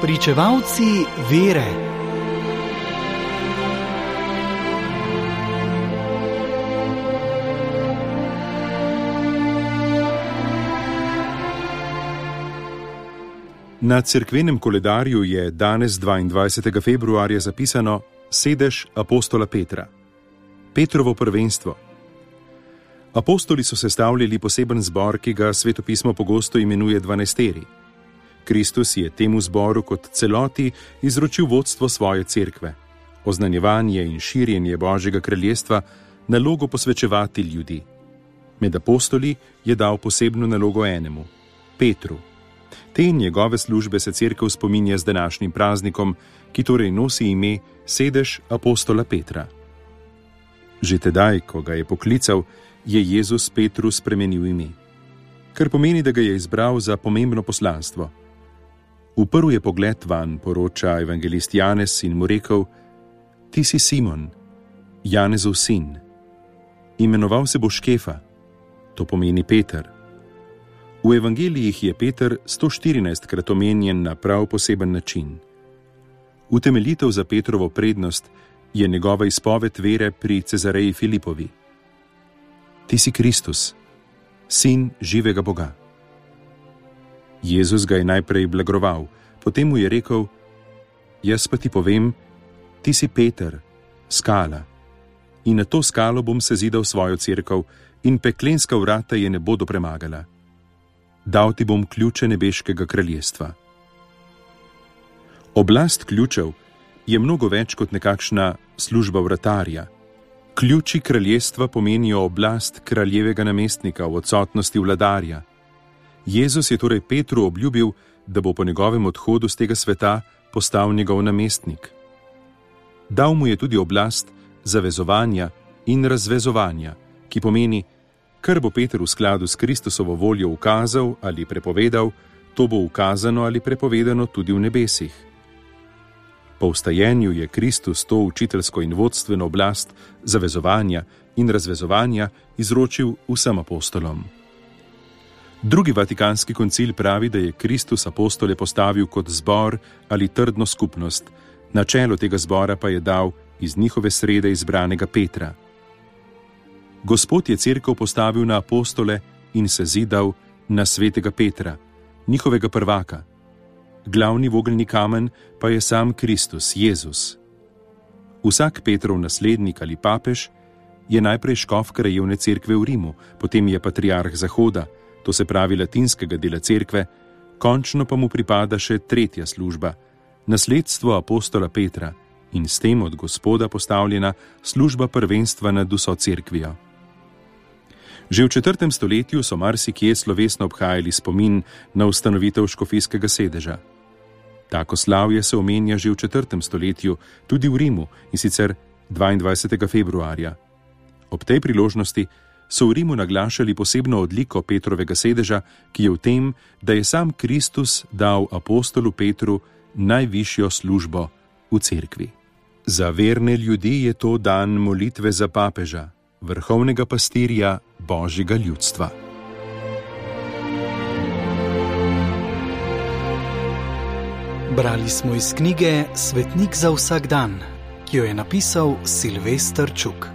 Pričevalci vere. Na cerkvenem koledarju je danes 22. februarja zapisano sedež apostola Petra. Petrovo prvenstvo. Apostoli so sestavljali poseben zbor, ki ga svetopismo pogosto imenuje dvanajsteri. Kristus je temu zboru kot celoti izročil vodstvo svoje cerkve, oznanjevanje in širjenje Božjega kraljestva, nalogo posvečevati ljudi. Med apostoli je dal posebno nalogo enemu, Petru. Te njegove službe se cerkev spominja z današnjim praznikom, ki torej nosi ime Sedež apostola Petra. Že tedaj, ko ga je poklical, je Jezus Petru spremenil ime, kar pomeni, da ga je izbral za pomembno poslanstvo. Uprl je pogled van, poroča evangelist Janez in mu rekel: Ti si Simon, Janezov sin. Imenoval se bo Škefa, to pomeni Peter. V evangelijih je Peter 114 krat omenjen na prav poseben način. Utemeljitev za Petrovo prednost je njegova izpoved vere pri Cezareji Filipovi. Ti si Kristus, sin živega Boga. Jezus ga je najprej blagoval, potem mu je rekel: Jaz pa ti povem, ti si Peter, skala. In na to skalo bom se zidal svojo crkvo, in peklenska vrata je ne bodo premagala. Dal ti bom ključe nebeškega kraljestva. Oblast ključev je mnogo več kot nekakšna služba vratarja. Ključi kraljestva pomenijo oblast kraljevega namestnika v odsotnosti vladarja. Jezus je torej Petru obljubil, da bo po njegovem odhodu z tega sveta postal njegov namestnik. Dal mu je tudi oblast zavezovanja in razvezovanja, ki pomeni, kar bo Peter v skladu s Kristusovo voljo ukazal ali prepovedal, to bo ukazano ali prepovedano tudi v nebesih. Po vstajenju je Kristus to učiteljsko in vodstveno oblast zavezovanja in razvezovanja izročil vsem apostolom. Drugi vatikanski koncil pravi, da je Kristus apostole postavil kot zbor ali trdno skupnost, na čelo tega zbora pa je dal iz njihove srede izbranega Petra. Gospod je crkvo postavil na apostole in se zidal na svetega Petra, njihovega prvaka glavni vogelni kamen pa je sam Kristus, Jezus. Vsak Petrov naslednik ali papež je najprej škof krajevne cerkve v Rimu, potem je patriarh Zahoda, to se pravi latinskega dela cerkve, končno pa mu pripada še tretja služba, nasledstvo apostola Petra in s tem od Gospoda postavljena služba prvenstva nad vso cerkvijo. Že v četrtem stoletju so marsikje slovesno obhajali spomin na ustanovitev škofijskega sedeža. Tako slavje se omenja že v četrtem stoletju, tudi v Rimu in sicer 22. februarja. Ob tej priložnosti so v Rimu naglašali posebno odliko Petrovega sedeža, ki je v tem, da je sam Kristus dal apostolu Petru najvišjo službo v cerkvi. Za verne ljudi je to dan molitve za papeža, vrhovnega pastirja božjega ljudstva. Brali smo iz knjige Svetnik za vsak dan, ki jo je napisal Silvestr Čuk.